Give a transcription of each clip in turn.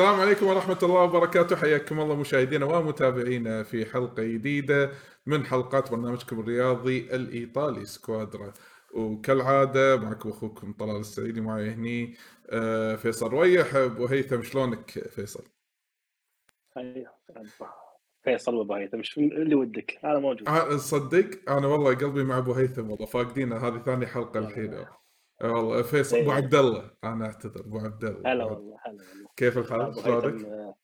السلام عليكم ورحمة الله وبركاته. حياكم الله مشاهدينا ومتابعينا في حلقة جديدة من حلقات برنامجكم الرياضي الإيطالي سكوادرا. وكالعادة معكم أخوكم طلال السعيدي معي هني آه، فيصل ريح أبو هيثم شلونك فيصل؟ فيصل وأبو هيثم. شو اللي ودك؟ أنا موجود. آه، صدق؟ أنا والله قلبي مع أبو هيثم والله فاقدين هذه ثاني حلقة الحين. والله فيصل ابو إيه. عبد الله أنا أعتذر أبو عبد الله هلا والله هلا والله. كيف الحال؟ أبو شلونك؟ آه،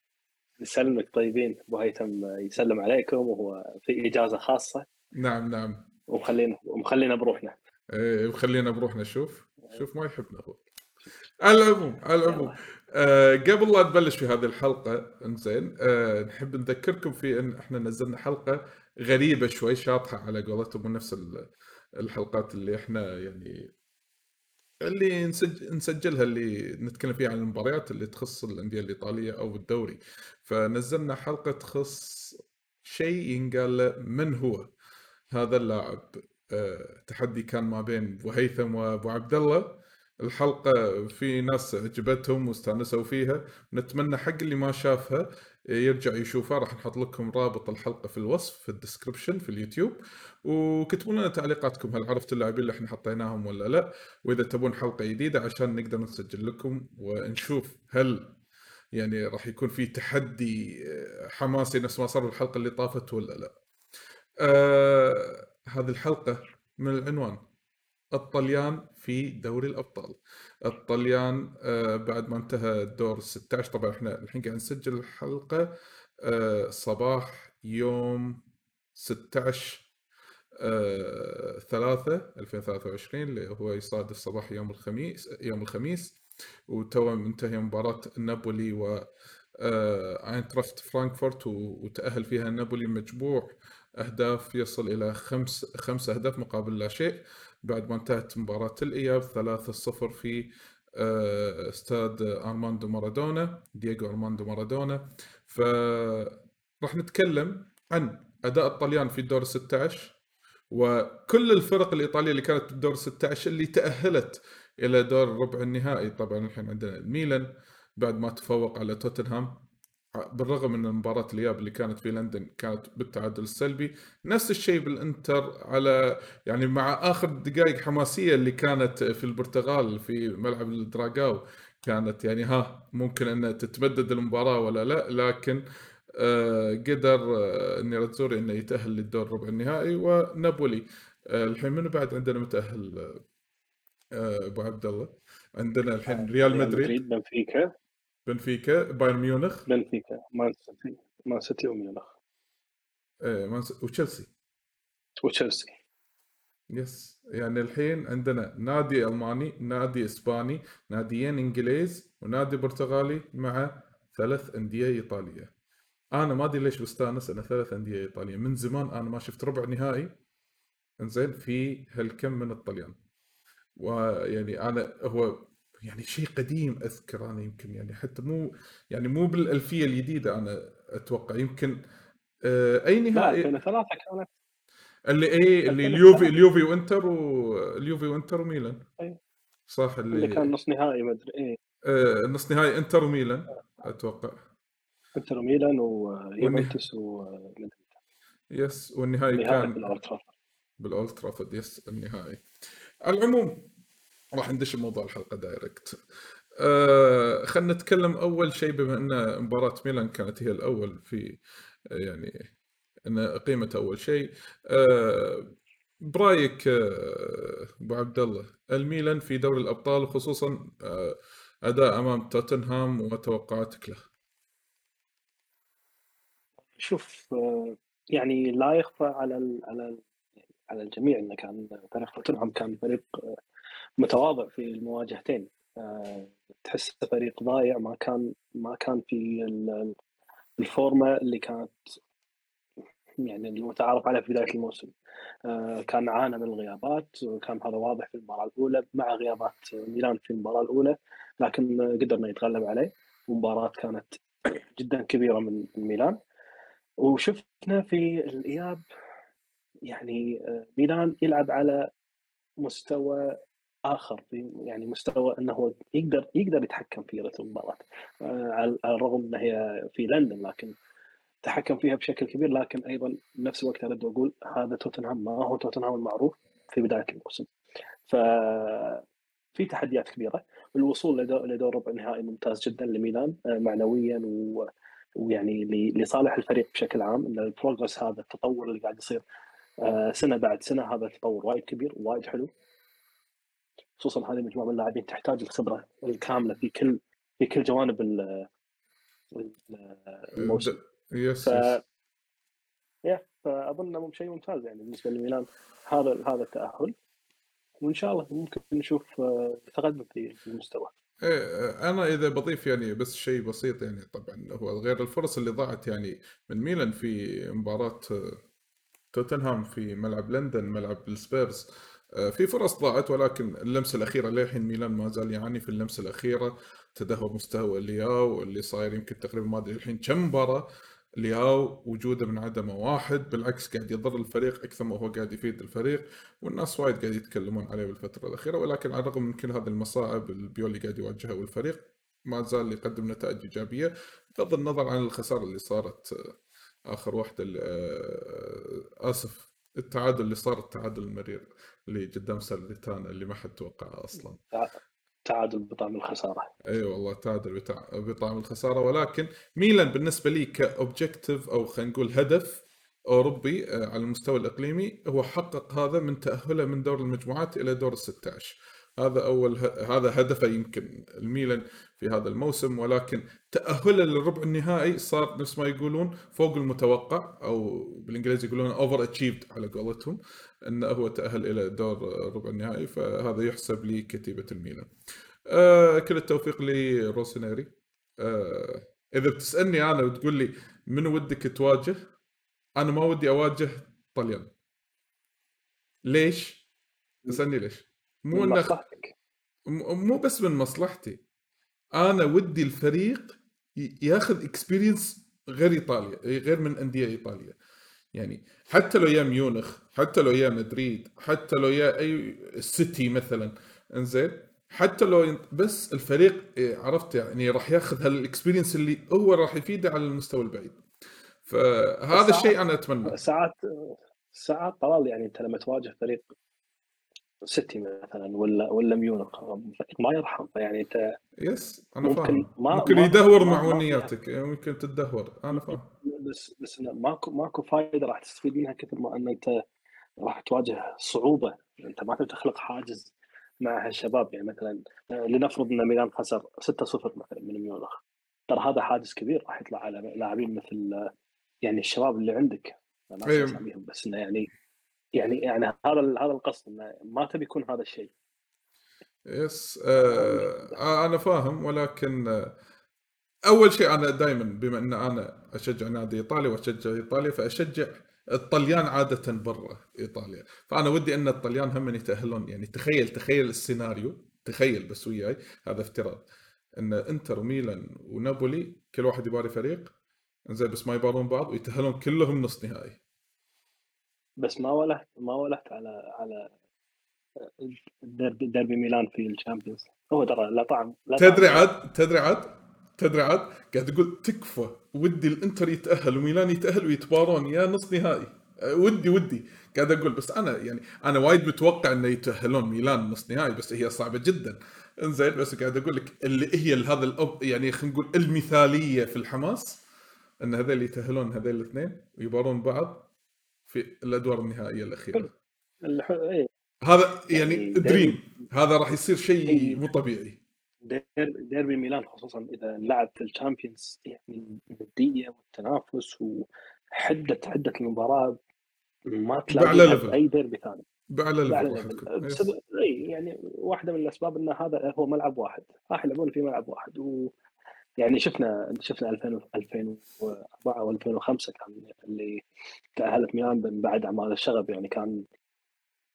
يسلمك. طيبين. أبو هيثم آه، يسلم عليكم وهو في إجازة خاصة. نعم نعم. ومخلينا ومخلينا بروحنا. إيه وخلينا بروحنا. نشوف شوف ما يحبنا هو على العموم على العموم آه قبل لا نبلش في هذه الحلقة إنزين آه نحب نذكركم في إن إحنا نزلنا حلقة غريبة شوي شاطحة على قولتهم من نفس ال- الحلقات اللي إحنا يعني اللي نسج... نسجلها اللي نتكلم فيها عن المباريات اللي تخص الأندية الإيطالية أو الدوري. فنزلنا حلقة تخص شيء ينقال من هو هذا اللاعب. آه، تحدي كان ما بين أبو هيثم وأبو عبد الله. الحلقة في ناس عجبتهم واستأنسوا فيها. نتمنى حق اللي ما شافها يرجع يشوفها راح نحط لكم رابط الحلقة في الوصف في الديسكربشن في اليوتيوب. وكتبوا لنا تعليقاتكم هل عرفتوا اللاعبين اللي إحنا حطيناهم ولا لا؟ وإذا تبون حلقة جديدة عشان نقدر نسجل لكم ونشوف هل يعني راح يكون في تحدي آه، حماسي نفس ما صار بالحلقة اللي طافت ولا لا. آه هذه الحلقة من العنوان. الطليان في دوري الأبطال. الطليان آه بعد ما انتهى الدور 16 طبعا إحنا الحين قاعد نسجل الحلقة آه صباح يوم 16 آه 3 2023 اللي هو يصادف صباح يوم الخميس يوم الخميس. وتو منتهي مباراة نابولي و آه اينتراخت فرانكفورت و- وتأهل فيها نابولي مجموع أهداف يصل إلى خمس خمس أهداف مقابل لا شيء. بعد ما انتهت مباراة الإياب 3-0 في آه، استاد أرماندو مارادونا دييغو أرماندو مارادونا. فراح نتكلم عن أداء الطليان في الدور 16 وكل الفرق الإيطالية اللي كانت بالدور 16 اللي تأهلت إلى دور ربع النهائي. طبعا الحين عندنا الميلان بعد ما تفوق على توتنهام. بالرغم من مباراة الإياب اللي كانت في لندن كانت بالتعادل السلبي نفس الشيء بالإنتر على يعني مع آخر دقائق حماسية اللي كانت في البرتغال في ملعب الدراغاو كانت يعني ها ممكن أن تتمدد المباراة ولا لا لكن آه، قدر آه، نيراتزوري انه يتأهل للدور ربع النهائي ونابولي. آه، الحين منو بعد عندنا متأهل؟ آه، أبو عبد الله. عندنا الحين ريال مدريد بنفيكا. بنفيكا بايرن ميونخ. بنفيكا مان سيتي مان سيتي وميونخ. آه، مان- وتشيلسي. وتشيلسي. yes. يعني الحين عندنا نادي ألماني نادي إسباني ناديين إنجليز ونادي برتغالي مع ثلاث أندية إيطالية. أنا ما أدري ليش بستأنس أنا ثلاث أندية إيطالية. من زمان أنا ما شفت ربع نهائي. إنزين في هالكم من الطليان. ويعني أنا هو يعني شيء قديم أذكر أنا يمكن يعني حتى مو يعني مو بالألفية الجديدة أنا أتوقع يمكن آه، أي لا نهائي 2003 كانت اللي إيه اللي 2003. اليوفي اليوفي وإنتر واليوفي وإنتر وميلان أي. صح اللي اللي كان نص نهائي مدري إيه آه نص نهائي إنتر وميلان أتوقع إنتر وميلان ويوفنتوس ومدريد yes والنهائي النهائي كان. بالأولد ترافورد yes النهائي على العموم راح ندش بموضوع الحلقة direct. آه خلينا نتكلم أول شيء بما أن مباراة ميلان كانت هي الأول في يعني القيمة أول شيء آه برأيك آه، أبو عبد الله الميلان في دوري الأبطال وخصوصا آه أداء أمام توتنهام وتوقعاتك له؟ شوف آه، يعني لا يخفى على ال على ال على الجميع إنه كان فريق توتنهام كان فريق آه، متواضع في المواجهتين. آه، تحس فريق ضايع ما كان ما كان في ال- الفورمة اللي كانت يعني المتعارف عليها في بداية الموسم. آه، كان عانى من الغيابات وكان هذا واضح في المباراة الأولى مع غيابات ميلان في المباراة الأولى لكن قدرنا يتغلب عليه. ومباراه كانت جدا كبيرة من من ميلان. وشفنا في الإياب يعني آه، ميلان يلعب على مستوى آخر في يعني مستوى إنه يقدر يقدر يتحكم في رتم المباراة. آه، على الرغم ان هي في لندن لكن تحكم فيها بشكل كبير. لكن أيضا بنفس الوقت ارد واقول هذا توتنهام ما هو توتنهام المعروف في بداية الموسم. ف في تحديات كبيرة. الوصول لدور ربع نهائي ممتاز جدا لميلان آه، معنويا و... ويعني لصالح الفريق بشكل عام. إن البروجرس هذا التطور اللي قاعد يصير آه، سنة بعد سنة هذا التطور وايد كبير وايد حلو. خصوصا هذه المجموعه من اللاعبين تحتاج الخبرة الكاملة في كل في كل جوانب الموسم. يس ف... يا فأظن شيء ممتاز يعني بالنسبة لميلان. هذا هذا التأهل. وإن شاء الله ممكن نشوف آه، تقدم في المستوى. إيه أنا إذا بضيف يعني بس شيء بسيط يعني طبعا هو غير الفرص اللي ضاعت يعني من ميلان في مباراة آه، توتنهام في ملعب لندن ملعب السبيرز. آه، في فرص ضاعت ولكن اللمسة الأخيرة للحين ميلان ما زال يعاني في اللمسة الأخيرة. تدهور مستوى لياو اللي صاير يمكن تقريبا ما أدري الحين كم مباراة لياو وجوده من عدمه واحد. بالعكس قاعد يضر الفريق أكثر ما هو قاعد يفيد الفريق والناس وايد قاعد يتكلمون عليه بالفترة الأخيرة. ولكن على الرغم من كل هذه المصاعب البيولي قاعد يواجهها والفريق ما زال يقدم نتائج إيجابية بغض النظر عن الخسارة اللي صارت آه، آخر واحدة آه، آسف التعادل اللي صار التعادل المرير. اللي قدام سالريتانا اللي ما حد توقعه أصلا. تعادل بطعم الخسارة. إي أيوة والله تعادل بطعم الخسارة. ولكن ميلان بالنسبة لي ك objective أو خلينا نقول هدف أوروبي آه، على المستوى الإقليمي هو حقق هذا من تأهله من دور المجموعات إلى دور ال 16 هذا أول هذا هدفه يمكن الميلان في هذا الموسم ولكن تاهله للربع النهائي صار نفس ما يقولون فوق المتوقع أو بالإنجليزي يقولون over achieved على قولتهم إنه هو تأهل إلى دور الربع النهائي فهذا يحسب لكتيبه الميلان. آه كل التوفيق للروسونيري آه إذا بتسألني أنا وتقول لي من ودك تواجه أنا ما ودي أواجه طليان ليش؟ تسالني ليش؟ مو من مصلحتك. مو بس من مصلحتي. أنا ودي الفريق ياخذ experience غير إيطاليا غير من أندية ايطاليا يعني حتى لو يا ميونخ حتى لو يا مدريد حتى لو يا أي سيتي مثلا إنزين. حتى لو بس الفريق عرفت يعني راح ياخذ هال experience اللي هو راح يفيده على المستوى البعيد. فهذا الشيء أنا أتمنى. ساعات ساعات طلال يعني أنت لما تواجه فريق سيتي مثلا ولا ولا ميونخ ما يرحم فيعني أنت يس أنا ممكن فاهم. ما ممكن يدهور معونياتك يعني. ممكن تدهور أنا فاهم. بس بس ماكو ماكو فائده راح تستفيد منها كثر ما ان أنت راح تواجه صعوبة. أنت ما تقدر تخلق حاجز مع هالشباب يعني مثلا لنفرض إن ميلان خسر 6-0 مثلا من ميونخ. ترى هذا حاجز كبير راح يطلع على لاعبين مثل يعني الشباب اللي عندك. ما أيوه. بس إنه يعني يعني يعني هذا هذا القصد إنه ما تبي يكون هذا الشيء. يس آه أنا فاهم ولكن آه أول شيء أنا دائما بما إن أنا أشجع نادي ايطالي وأشجع إيطاليا فأشجع الطليان عادة برا إيطاليا. فأنا ودي إن الطليان هم يتأهلون. يعني تخيل تخيل السيناريو تخيل بس وياي هذا افتراض. إن إنتر وميلان ونابولي كل واحد يباري فريق زين بس ما يبارون بعض ويتأهلون كلهم نص نهائي. بس ما ولهت ما ولهت على على ديربي, ديربي ميلان في ال Champions. هو ترى لا طعم لا تدري عاد تدري عاد تدري عاد قاعد أقول تكفى ودي الإنتر يتأهل وميلان يتأهل ويتبارون يا نص نهائي. ودي ودي قاعد أقول بس أنا يعني أنا وايد متوقع إنه يتأهلون ميلان نص نهائي بس هي صعبة جدا. إنزين بس قاعد أقول لك اللي هي هذا الأب يعني خلينا نقول المثالية في الحماس إن هذول يتأهلون هذول الاثنين ويبارون بعض. في الأدوار النهائية الأخيرة. إيه. هذا يعني, يعني dream. هذا راح يصير شيء إيه. مو طبيعي. ديربي ميلان خصوصا إذا لعب في ال Champions يعني النديه والتنافس وحدة حدة المباراة ما تلاقيها في أي ديربي ثاني. بأعلى level بسبب اي يعني واحدة من الأسباب إن هذا هو ملعب واحد. راح يلعبون في ملعب واحد. و يعني شفنا شفنا 2004 و2005 كان اللي تأهلت ميلان من بعد أعمال الشغب يعني كان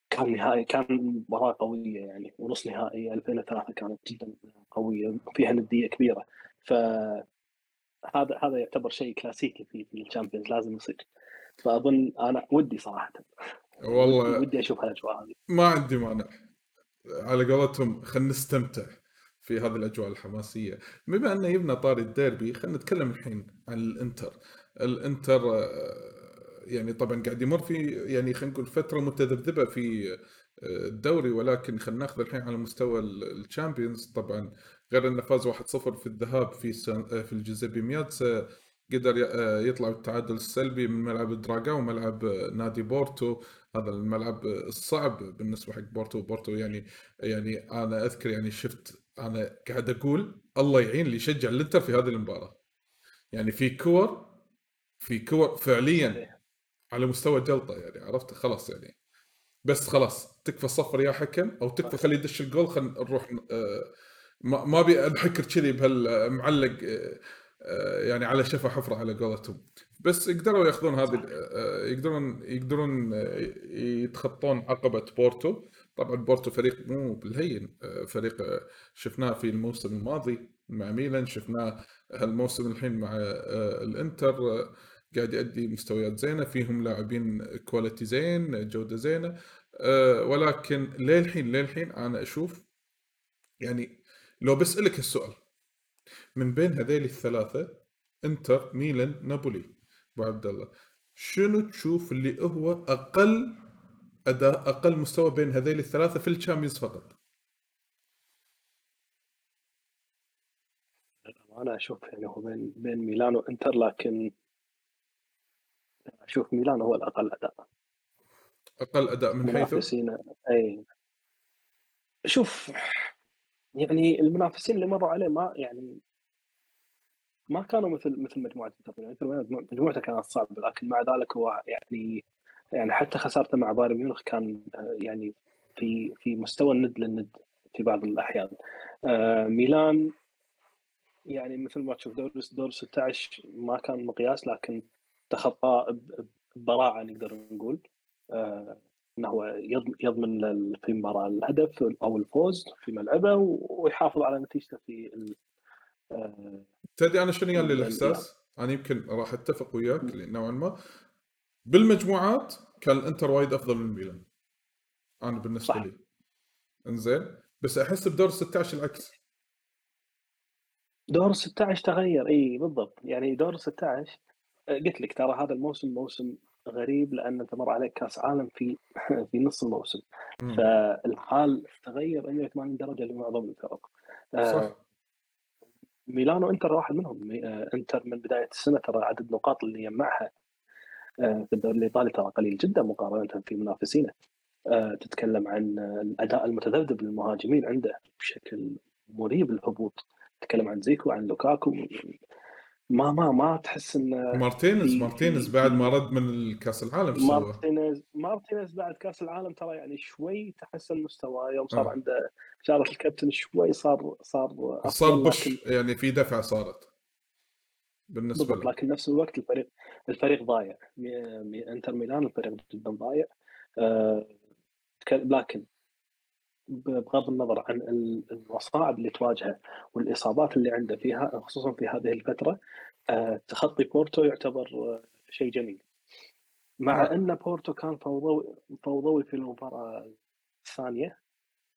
كان نهائي كان مباراة قوية يعني ونص نهائي 2003 كانت جدا قوية فيها ندية كبيرة. ف هذا هذا يعتبر شيء كلاسيكي في في الشامبيونز لازم يصير. فأظن أنا ودي صراحة. والله ودي أشوف هالأجواء هذه. ما عندي مانع. على قولتهم خلينا نستمتع. في هذه الأجواء الحماسية. بما انه يبنا طاري الديربي خلينا نتكلم الحين عن الإنتر. الإنتر يعني طبعا قاعد يمر في يعني خلينا نقول فترة متذبذبة في الدوري ولكن خلينا ناخذ الحين على مستوى ال Champions. طبعا غير أنه فاز 1-0 في الذهاب في في الجوزيبي مياتزا قدر يطلع بالتعادل السلبي من ملعب دراغاو ملعب نادي بورتو. هذا الملعب الصعب بالنسبة حق بورتو. بورتو يعني يعني أنا أذكر يعني شفت أنا قاعد أقول الله يعين اللي يشجع الإنتر في هذه المباراة. يعني في كور في كور فعليا على مستوى جلطة يعني عرفت؟ خلاص يعني. بس خلاص تكفى صفر يا حكم أو تكفى خلي يدش الجول خلينا نروح آه، ما أبي أنحكر كذي بهالمعلق آه، آه، يعني على شفا حفرة على قولتهم. بس قدروا ياخذون هذه يقدرون يقدرون يتخطون عقبة بورتو. طبعا بورتو فريق مو بالهين فريق شفناه في الموسم الماضي مع ميلان شفناه هالموسم الحين مع الإنتر قاعد يؤدي مستويات زينة فيهم لاعبين quality زين جودة زينة ولكن للحين للحين أنا أشوف يعني لو بسألك السؤال من بين هذيل الثلاثة إنتر ميلان نابولي أبو عبد الله شنو تشوف اللي هو أقل أداء أقل مستوى بين هذيل الثلاثة في الشامبيونز فقط. أنا أشوف يعني هو بين بين ميلان وإنتر لكن أشوف ميلان هو الأقل أداء. أقل أداء من حيث؟ أي. شوف يعني المنافسين اللي مروا عليه ما يعني ما كانوا مثل مثل مجموعة إنتر مجموعته كانت صعبة لكن مع ذلك هو يعني يعني حتى خسارته مع بايرن ميونخ كان يعني في في مستوى الند للند في بعض الأحيان. آه ميلان يعني مثل ما تشوف دور دور 16 ما كان مقياس لكن تخطاه ببراعة نقدر نقول. آه إنه هو يضمن في المباراه الهدف أو الفوز في ملعبه ويحافظ على نتيجته في آه تدري أنا شنو لي الاحساس؟ أنا يمكن راح أتفق وياك نوعا ما. بالمجموعات كان الانتر وايد أفضل من ميلان. أنا بالنسبة صح. لي. إنزين. بس أحس بدور 16 العكس. دور 16 تغير. إي بالضبط. يعني دور 16 قلت لك ترى هذا الموسم موسم غريب لأن أنت مر عليك كأس عالم في في نص الموسم. مم. فالحال تغير 180 درجة لمعظم الفرق. آه، صح. ميلانو انتر واحد منهم. آه، إنتر من بداية السنة ترى عدد النقاط اللي يجمعها آه، في الدوري الإيطالي ترى قليل جدا مقارنة في منافسينه. تتكلم عن الأداء المتذبذب للمهاجمين عنده بشكل مريب الهبوط تتكلم عن دزيكو عن لوكاكو. ما ما ما تحس إن مارتينيز مارتينيز بعد ما رد من الكاس العالم مارتينيز مارتينيز بعد كأس العالم ترى يعني شوي تحسن مستواه. يوم صار آه. عنده شارة الكابتن شوي صار صار صار لكن... يعني في دفعه صارت. بالنسبة له. لكن نفس الوقت الفريق الفريق ضايع. انتر ميلان الفريق جدا ضايع. آه لكن بغض النظر عن المصاعب اللي تواجهه والإصابات اللي عنده فيها خصوصا في هذه الفترة آه، تخطي بورتو يعتبر آه، شيء جميل. مع نعم. أن بورتو كان فوضوي فوضوي في المباراة الثانية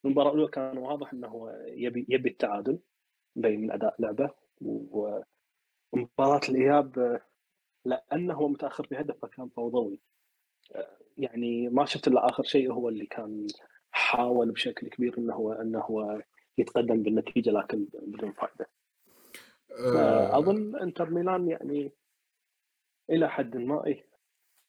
المباراة الأولى كان واضح إنه يبي يبي التعادل مبين من أداء لعبه ومباراه الإياب آه، لأنه هو متأخر بهدف فكان فوضوي. يعني ما شفت إلا آخر شيء هو اللي كان حاول بشكل كبير إنه هو إنه هو يتقدم بالنتيجة لكن بدون فائده. أه. اظن إنتر ميلان يعني إلى حد ما اي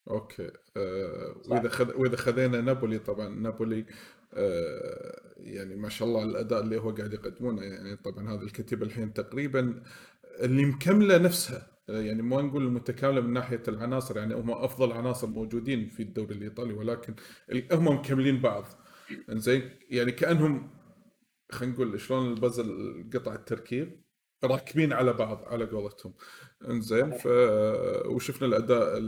أوكي. أه وإذا خذ وإذا خذينا نابولي طبعا نابولي أه يعني ما شاء الله الأداء اللي هو قاعد يقدمونه. يعني طبعا هذه الكتيبه الحين تقريبا اللي مكملة نفسها. يعني ما نقول المتكاملة من ناحية العناصر يعني هم أفضل عناصر موجودين في الدوري الإيطالي ولكن هم مكملين بعض. إنزين؟ يعني كأنهم خلينا نقول شلون البازل قطع التركيب راكبين على بعض على قولتهم. إنزين؟ ف وشفنا الأداء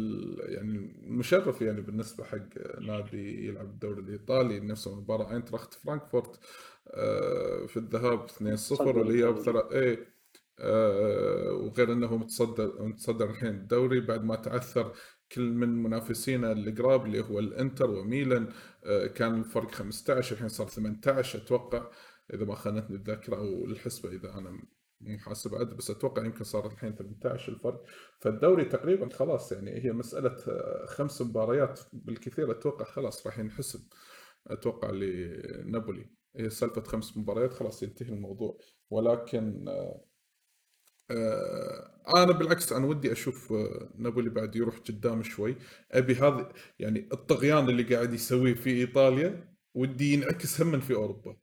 يعني المشرف يعني بالنسبة حق نادي يلعب الدوري الإيطالي نفس مباراه أينتراخت فرانكفورت آه، في الذهاب 2-0 والاياب ثلاث اي وغير إنه متصدر متصدر الحين الدوري بعد ما تعثر كل من منافسينا القراب اللي هو الإنتر وميلان. آه، كان الفرق 15 الحين صار 18 أتوقع إذا ما خانتني الذاكرة أو الحسبه إذا أنا مو حاسب عدد بس أتوقع يمكن صار الحين 18 الفرق. فالدوري تقريبا خلاص يعني هي مسألة آه، خمس مباريات بالكثير. أتوقع خلاص راح ينحسب. أتوقع لنابولي. هي سالفة خمس مباريات خلاص ينتهي الموضوع. ولكن آه، آه، أنا بالعكس أنا ودي أشوف آه، نابولي بعد يروح قدام شوي. أبي هذا يعني الطغيان اللي قاعد يسويه في إيطاليا ودي ينعكس هم في أوروبا.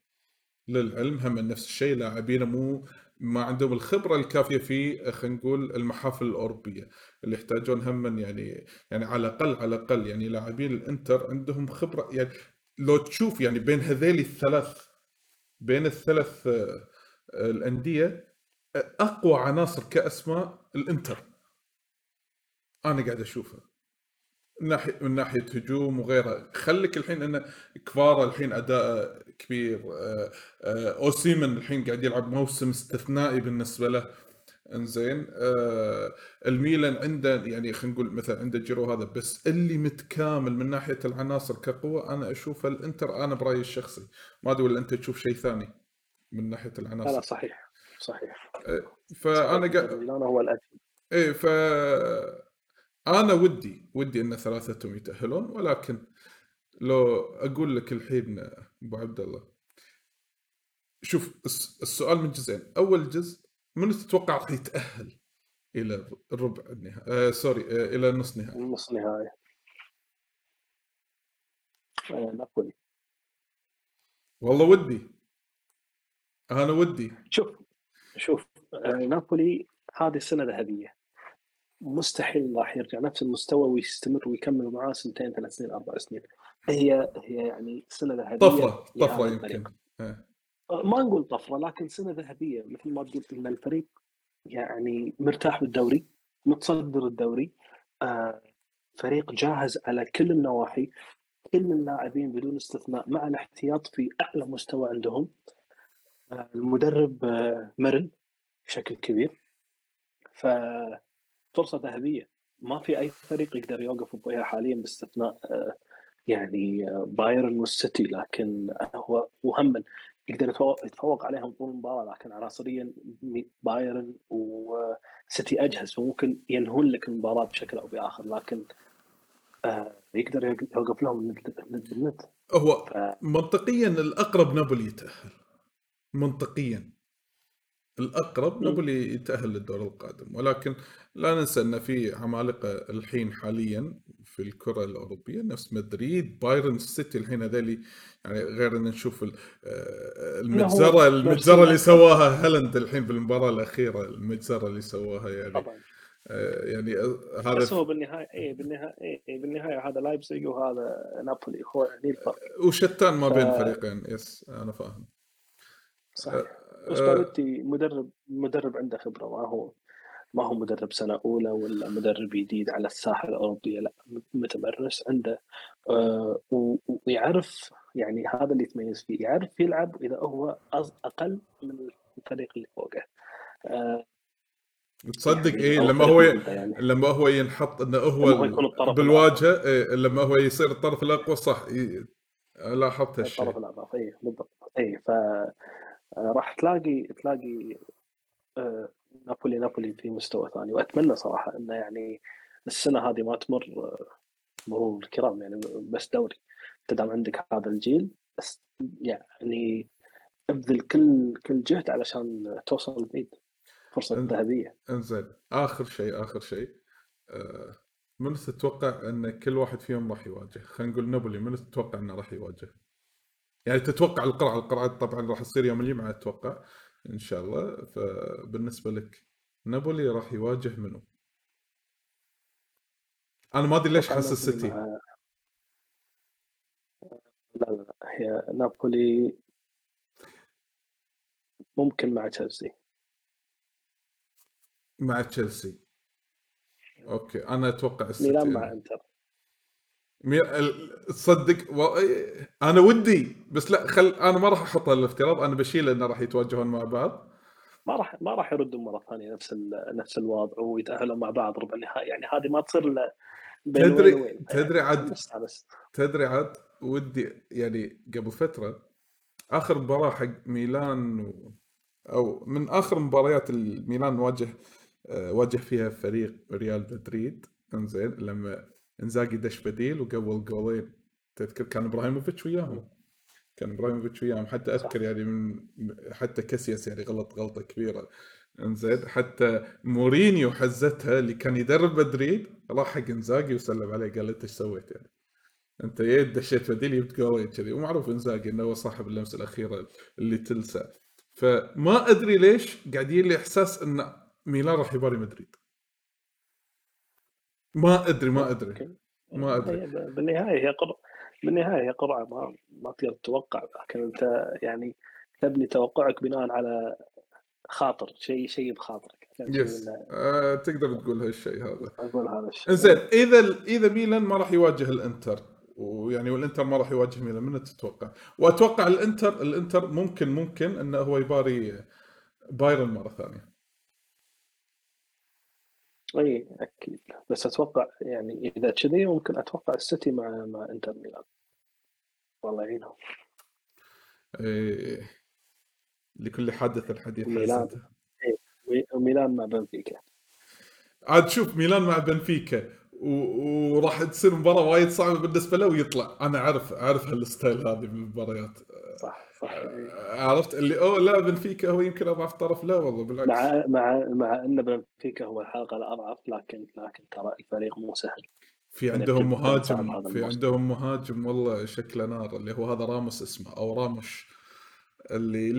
للعلم هم نفس الشيء لاعبين مو ما عندهم الخبرة الكافية في خلينا نقول المحافل الأوروبية. اللي يحتاجون هم يعني يعني على الأقل على الأقل يعني لاعبين الإنتر عندهم خبرة يعني لو تشوف يعني بين هذيل الثلاث بين الثلاث آه، الأندية أقوى عناصر كأسماء الإنتر. أنا قاعد أشوفها. من ناحيه من ناحية هجوم وغيرها. خليك الحين إن كفارا الحين أداء كبير. آه، آه، أوسيمن الحين قاعد يلعب موسم استثنائي بالنسبة له. إنزين. آه الميلان عنده يعني خلينا نقول مثلا عنده جيرو هذا بس اللي متكامل من ناحية العناصر كقوة أنا أشوف الإنتر. أنا برأيي الشخصي. ما أدري ولا أنت تشوف شيء ثاني من ناحية العناصر؟ لا صحيح. صحيح. فأنا قاعد هو الاجل إيه ف أنا ودي ودي إن ثلاثتهم يتاهلون ولكن لو أقول لك الحين أبو عبد الله شوف السؤال من جزئين. أول جزء من تتوقع راح يتأهل إلى الربع النهائي آه سوري آه إلى نص نهائي نص نهائي آه نابولي والله ودي. أنا ودي. شوف شوف آه نابولي هذه السنة ذهبيه مستحيل راح يرجع نفس المستوى ويستمر ويكمل معاه سنتين ثلاث سنين أربع سنين. هي هي يعني سنة ذهبية طفرة طفرة يمكن. آه. ما نقول طفرة لكن سنة ذهبية مثل ما تقول إن الفريق يعني مرتاح بالدوري متصدر الدوري آه فريق جاهز على كل النواحي. كل اللاعبين بدون استثناء مع الاحتياط في أعلى مستوى عندهم. آه المدرب آه مرن بشكل كبير. ففرصه ذهبية. ما في أي فريق يقدر يوقف بها حاليا باستثناء آه يعني آه، بايرن والسيتي. لكن هو وهم يقدر يتفوق عليهم طول المباراة. لكن عناصريا بايرن وسيتي أجهز. فممكن ينهون لك المباراة بشكل أو بآخر. لكن يقدر يوقف لهم ند بالند هو ف... منطقيا الأقرب نابولي يتأهل. منطقيا. الأقرب نابولي يتأهل للدور القادم ولكن لا ننسى أن في عمالقة الحين حاليا في الكرة الأوروبية نفس مدريد بايرن سيتي الحين هذولي يعني غير أن نشوف آه، المجزره المجزرة اللي سواها هالاند الحين بالمباراه الأخيرة المجزرة اللي سواها يعني. طبعا. آه، يعني آه، هذا بس هو بالنهاية اي بالنهاية اي بالنهاية هذا لايبزيج وهذا نابولي هو يعني الفرق وشتان ما بين الفريقين yes أنا فاهم. صحيح. بس بيولي مدرب مدرب عنده خبرة ما هو ما هو مدرب سنة أولى ولا مدرب جديد على الساحة الأوروبية لا متمرس عنده. آه ويعرف يعني هذا اللي يتميز فيه يعرف يلعب إذا هو أقل من الفريق اللي فوقه. آه. تصدق يعني إيه؟ لما هو يعني. لما هو ينحط إنه هو بالواجهة إيه لما هو يصير الطرف الأقوى صح إيه لاحظت هالشيء. الطرف الأقوى اي بالضبط اي ف راح تلاقي تلاقي آه نابولي نابولي في مستوى ثاني. وأتمنى صراحة إنه يعني السنة هذه ما تمر مرور الكرام يعني بس دوري. أنت دام عندك هذا الجيل بس يعني ابذل كل كل جهد علشان توصل بعيد. فرصة ذهبية. إنزين. آخر شيء آخر شيء آه، من تتوقع إن كل واحد فيهم راح يواجه؟ خلينا نقول نابولي من تتوقع إنه راح يواجه؟ يعني تتوقع القرعه القرعه طبعا راح تصير يوم الجمعة أتوقع إن شاء الله. فبالنسبة لك نابولي راح يواجه منو؟ أنا ما أدري ليش حاسس السيتي لا لا لا هي نابولي ممكن مع تشيلسي. مع تشيلسي. okay أنا أتوقع السيتي ميلان مع إنتر. تصدق و... أنا ودي بس لا خل أنا ما راح أحط الافتراض أنا بشيل إنه راح يتواجهون مع بعض. ما راح ما راح يردوا مرة ثانية نفس نفس الوضع ويتأهلون مع بعض ربع النهائي. يعني هذه ما تصير إلا تدري تدري عاد تدري عاد ودي يعني قبل فترة آخر مباراة حق ميلان و... أو من آخر مباريات الميلان واجه آه، واجه فيها فريق ريال مدريد. إنزين لما إنزاجي دش بديل وقبل جولين تذكر كان إبراهيموفيتش وياهم. كان إبراهيموفيتش وياهم. حتى أذكر يعني من حتى كاسياس يعني غلط غلطة كبيرة. إنزين حتى مورينيو حزتها اللي كان يدرب مدريد راح حق إنزاجي وسلم عليه قال إنت إيش سويت يعني؟ إنت يا دشيت بديل جبت جولين كذي. ومعروف إنزاجي إنه هو صاحب اللمسة الأخيرة اللي تلسع فما أدري ليش قاعد يجي لي احساس إن ميلان راح يباري مدريد. ما أدري ما أدري. ما أدري. بالنهاية هي قرعه بالنهاية هي قرعه ما ما تقدر تتوقع لكن أنت يعني تبني توقعك بناء على خاطر شيء شيء بخاطرك. يس آه، تقدر تقول هالشيء هذا. أقول هذا الشيء. زين إذا إذا ميلان ما راح يواجه الإنتر ويعني والإنتر ما راح يواجه ميلان من تتوقع؟ وأتوقع الإنتر الإنتر ممكن ممكن إنه هو يباري بايرن مرة ثانية. اي أكيد بس أتوقع يعني إذا كذي ممكن أتوقع السيتي مع مع إنتر ميلان. والله يعينهم. إيه لكل حادث الحديث ميلان إيه ميلان مع بنفيكا. عاد شوف ميلان مع بنفيكا وراح تصير مباراة وايد صعبة بالنسبة له ويطلع. أنا أعرف أعرف هالستايل هذه من المباريات. صح صح. عرفت؟ اللي أوه لا بنفيكا هو يمكن أضعف طرف لا والله بالعكس. مع مع مع إن بنفيكا هو الحلقة الأضعف لكن لكن ترى الفريق مو سهل. في عندهم مهاجم في عندهم مهاجم والله شكله نار اللي هو هذا راموس اسمه أو راموش اللي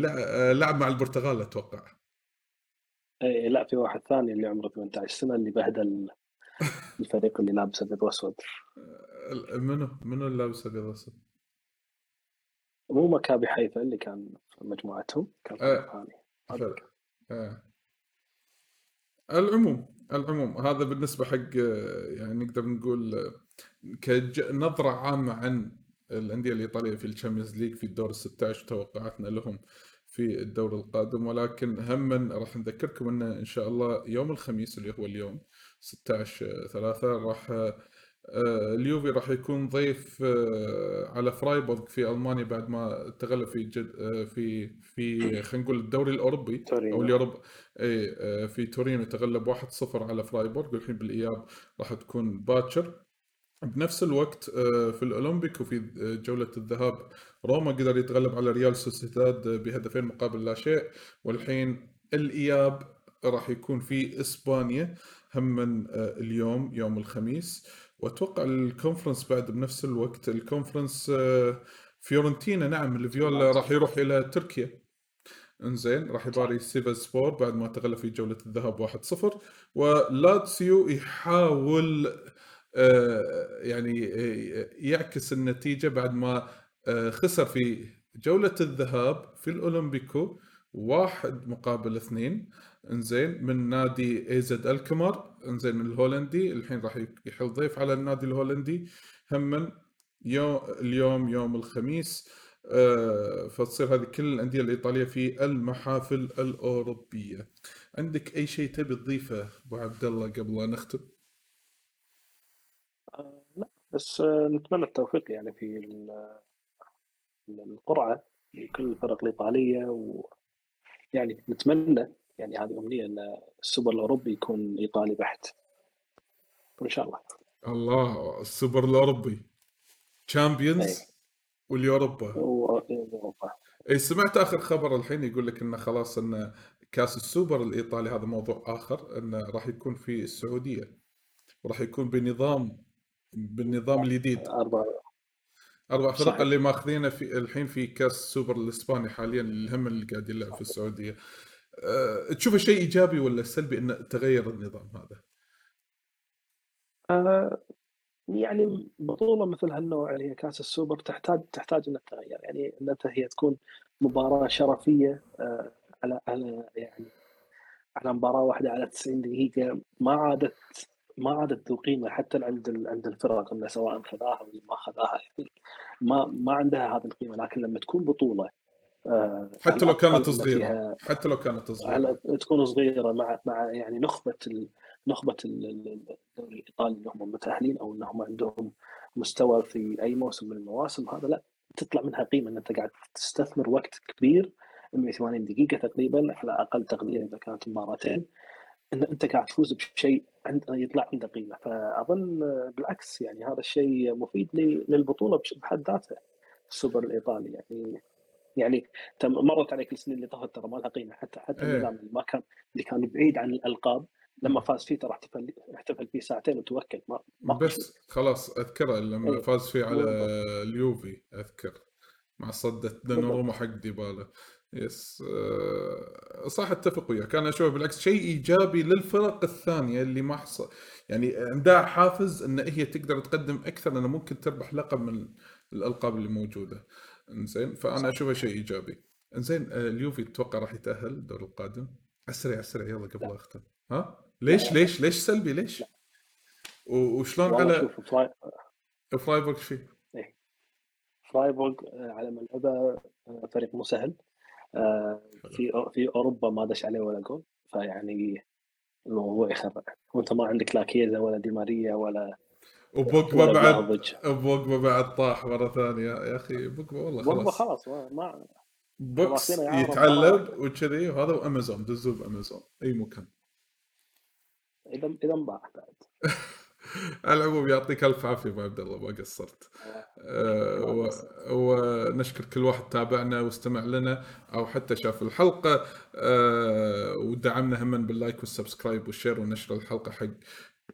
لعب مع البرتغال أتوقع. اي لا في واحد ثاني اللي عمره 18 سنة اللي بهدل الفريق اللي لابس أبيض وأسود. منو منو اللي لابس أبيض وأسود؟ مو مكابي حيفا اللي كان في مجموعتهم كان فريق ثاني آه. العموم العموم هذا بالنسبة حق يعني نقدر نقول كنظره عامة عن الأندية الإيطالية في ال Champions League في الدور ال 16 وتوقعاتنا لهم في الدور القادم. ولكن هم راح نذكركم إنه إن شاء الله يوم الخميس اللي هو اليوم 16 3 راح آه، اليوفي راح يكون ضيف آه، على فرايبورغ في ألمانيا بعد ما تغلب في جد آه، في في خلينا نقول الدوري الأوروبي تورينو. أو ال Europa إي في تورينو تغلب 1-0 على فرايبورغ والحين بالإياب راح تكون باكر بنفس الوقت في الأولمبيك وفي جولة الذهاب روما قدر يتغلب على ريال سوسيداد بهدفين مقابل لا شيء والحين الإياب راح يكون في إسبانيا هم من اليوم يوم الخميس. وأتوقع ال Conference بعد بنفس الوقت. ال Conference آه، فيورنتينا نعم الفيولا راح يروح إلى تركيا. إنزين راح يباري سيفاس سبور بعد ما تغلب في جولة الذهاب 1-0 ولاتسيو يحاول آه، يعني آه، يعكس النتيجة بعد ما خسر في جولة الذهاب في الأولمبيكو. واحد مقابل اثنين. انزين من نادي ايزد الكمر انزين من الهولندي الحين راح يحل ضيف على النادي الهولندي. هم يوم اليوم يوم الخميس. آه فتصير هذه كل الأندية الإيطالية في المحافل الأوروبية. عندك أي شيء تبي تضيفه أبو عبد الله قبل لا نختم؟ آه لا بس آه نتمنى التوفيق يعني في القرعة لكل الفرق الإيطالية ويعني نتمنى يعني هذه امنيه أن السوبر الأوروبي يكون إيطالي بحت. وان شاء الله. الله السوبر الأوروبي. Champions وال Europa. واوروبا اي سمعت آخر خبر الحين يقول لك انه خلاص إن كأس السوبر الإيطالي هذا موضوع آخر انه راح يكون في السعودية. وراح يكون بنظام بالنظام الجديد. أربع أربع فرق اللي ماخذينه في الحين في كاس السوبر الإسباني حاليا اللي هم اللي قاعد يلعب في السعودية. أه تشوفه شيء إيجابي ولا سلبي انه تغير النظام هذا؟ أه يعني بطولة مثل هالنوع اللي هي كاس السوبر تحتاج تحتاج إنها تتغير. يعني إنها هي تكون مباراة شرفية أه على على يعني على مباراة واحدة على 90 دقيقة. ما عادت ما عادت ذو قيمة حتى عند عند الفرق إنه سواء خذاها ولا ما خذاها يعني. ما ما عندها هذه القيمة لكن لما تكون بطولة آه، حتى لو كانت صغيرة حتى لو كانت صغيرة. تكون صغيرة مع مع يعني نخبة نخبة الدوري الإيطالي اللي هم متأهلين أو انهم عندهم مستوى في أي موسم من المواسم هذا لا تطلع منها قيمة إن أنت قاعد تستثمر وقت كبير 180 دقيقة تقريبا على أقل تقدير إذا كانت مباراتين. إن أنت قاعد تفوز بشيء عند يطلع عنده قيمة. فأظن بالعكس يعني هذا الشيء مفيد للبطولة بحد ذاتها السوبر الإيطالي. يعني يعني مرت عليك السنين اللي طافت ترى ما لها قيمة. حتى حتى إيه. النظام اللي ما كان اللي كان بعيد عن الألقاب لما فاز فيه ترى احتفل احتفل فيه ساعتين وتوكل. ما, ما بس خلاص أذكره لما إيه. فاز فيه على اليوفي اذكر مع صدة دوناروما حق ديبالا. يس أه صح اتفق وياك أنا أشوف بالعكس شيء إيجابي للفرق الثانية اللي ما حصل يعني عندها حافز إن هي تقدر تقدم أكثر لأنه ممكن تربح لقب من الألقاب اللي موجودة. إنزين فأنا أشوفه شيء إيجابي. إنزين آه، اليوفي تتوقع راح يتأهل الدور القادم؟ أسرع أسرع يلا قبل لا. اختم ها؟ ليش ليش ليش سلبي؟ ليش؟ وشلون على فرايبورغ فيه إيه. فرايبورغ آه، على ملعبه آه، فريق مو سهل. في في أوروبا ما دش عليه ولا جول فيعني الموضوع يخرع وأنت ما عندك لا كيزا ولا دي ماريا ولا وبوجبا بعد بوجبا بعد طاح مرة ثانية. يا أخي بوجبا والله خلاص. بوجبا خلاص ما بوكس يتعلم وكذي وهذا وامازون دزوه بامازون أي مكان. اذا إذا انباع بعد. على العموم يعطيك ألف عافية أبو عبد الله ما قصرت. أه ونشكر كل واحد تابعنا واستمع لنا أو حتى شاف الحلقة. أه ودعمنا هم بال like وال subscribe وال share ونشر الحلقة حق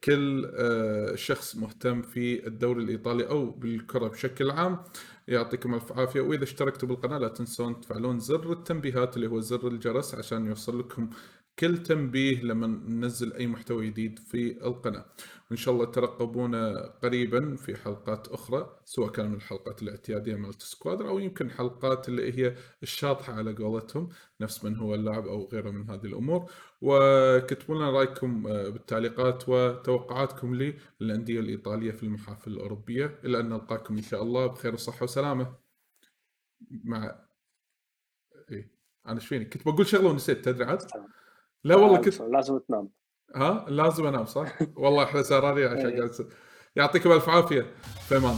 كل آه، شخص مهتم في الدوري الإيطالي أو بالكرة بشكل عام. يعطيكم ألف عافية. وإذا اشتركتوا بالقناة لا تنسون تفعلون زر التنبيهات اللي هو زر الجرس عشان يوصل لكم كل تنبيه لما ننزل أي محتوى جديد في القناة. وإن شاء الله ترقبونا قريبا في حلقات أخرى سواء كان من الحلقات الاعتيادية مالت سكوادر أو يمكن حلقات اللي هي الشاطحة على قولتهم نفس من هو اللاعب أو غيره من هذه الأمور. وكتبوا لنا رأيكم آه، بالتعليقات وتوقعاتكم للأندية الإيطالية في المحافل الأوروبية. إلى أن نلقاكم إن شاء الله بخير وصحة وسلامة. مع إيه. أنا إيش فيني؟ كنت بقول شغلة ونسيت تدري عاد؟ لا والله كنت لازم تنام ها لازم أنام صح؟ والله إحنا سهرانين عشان إيه. يعطيكم ألف عافية في أمان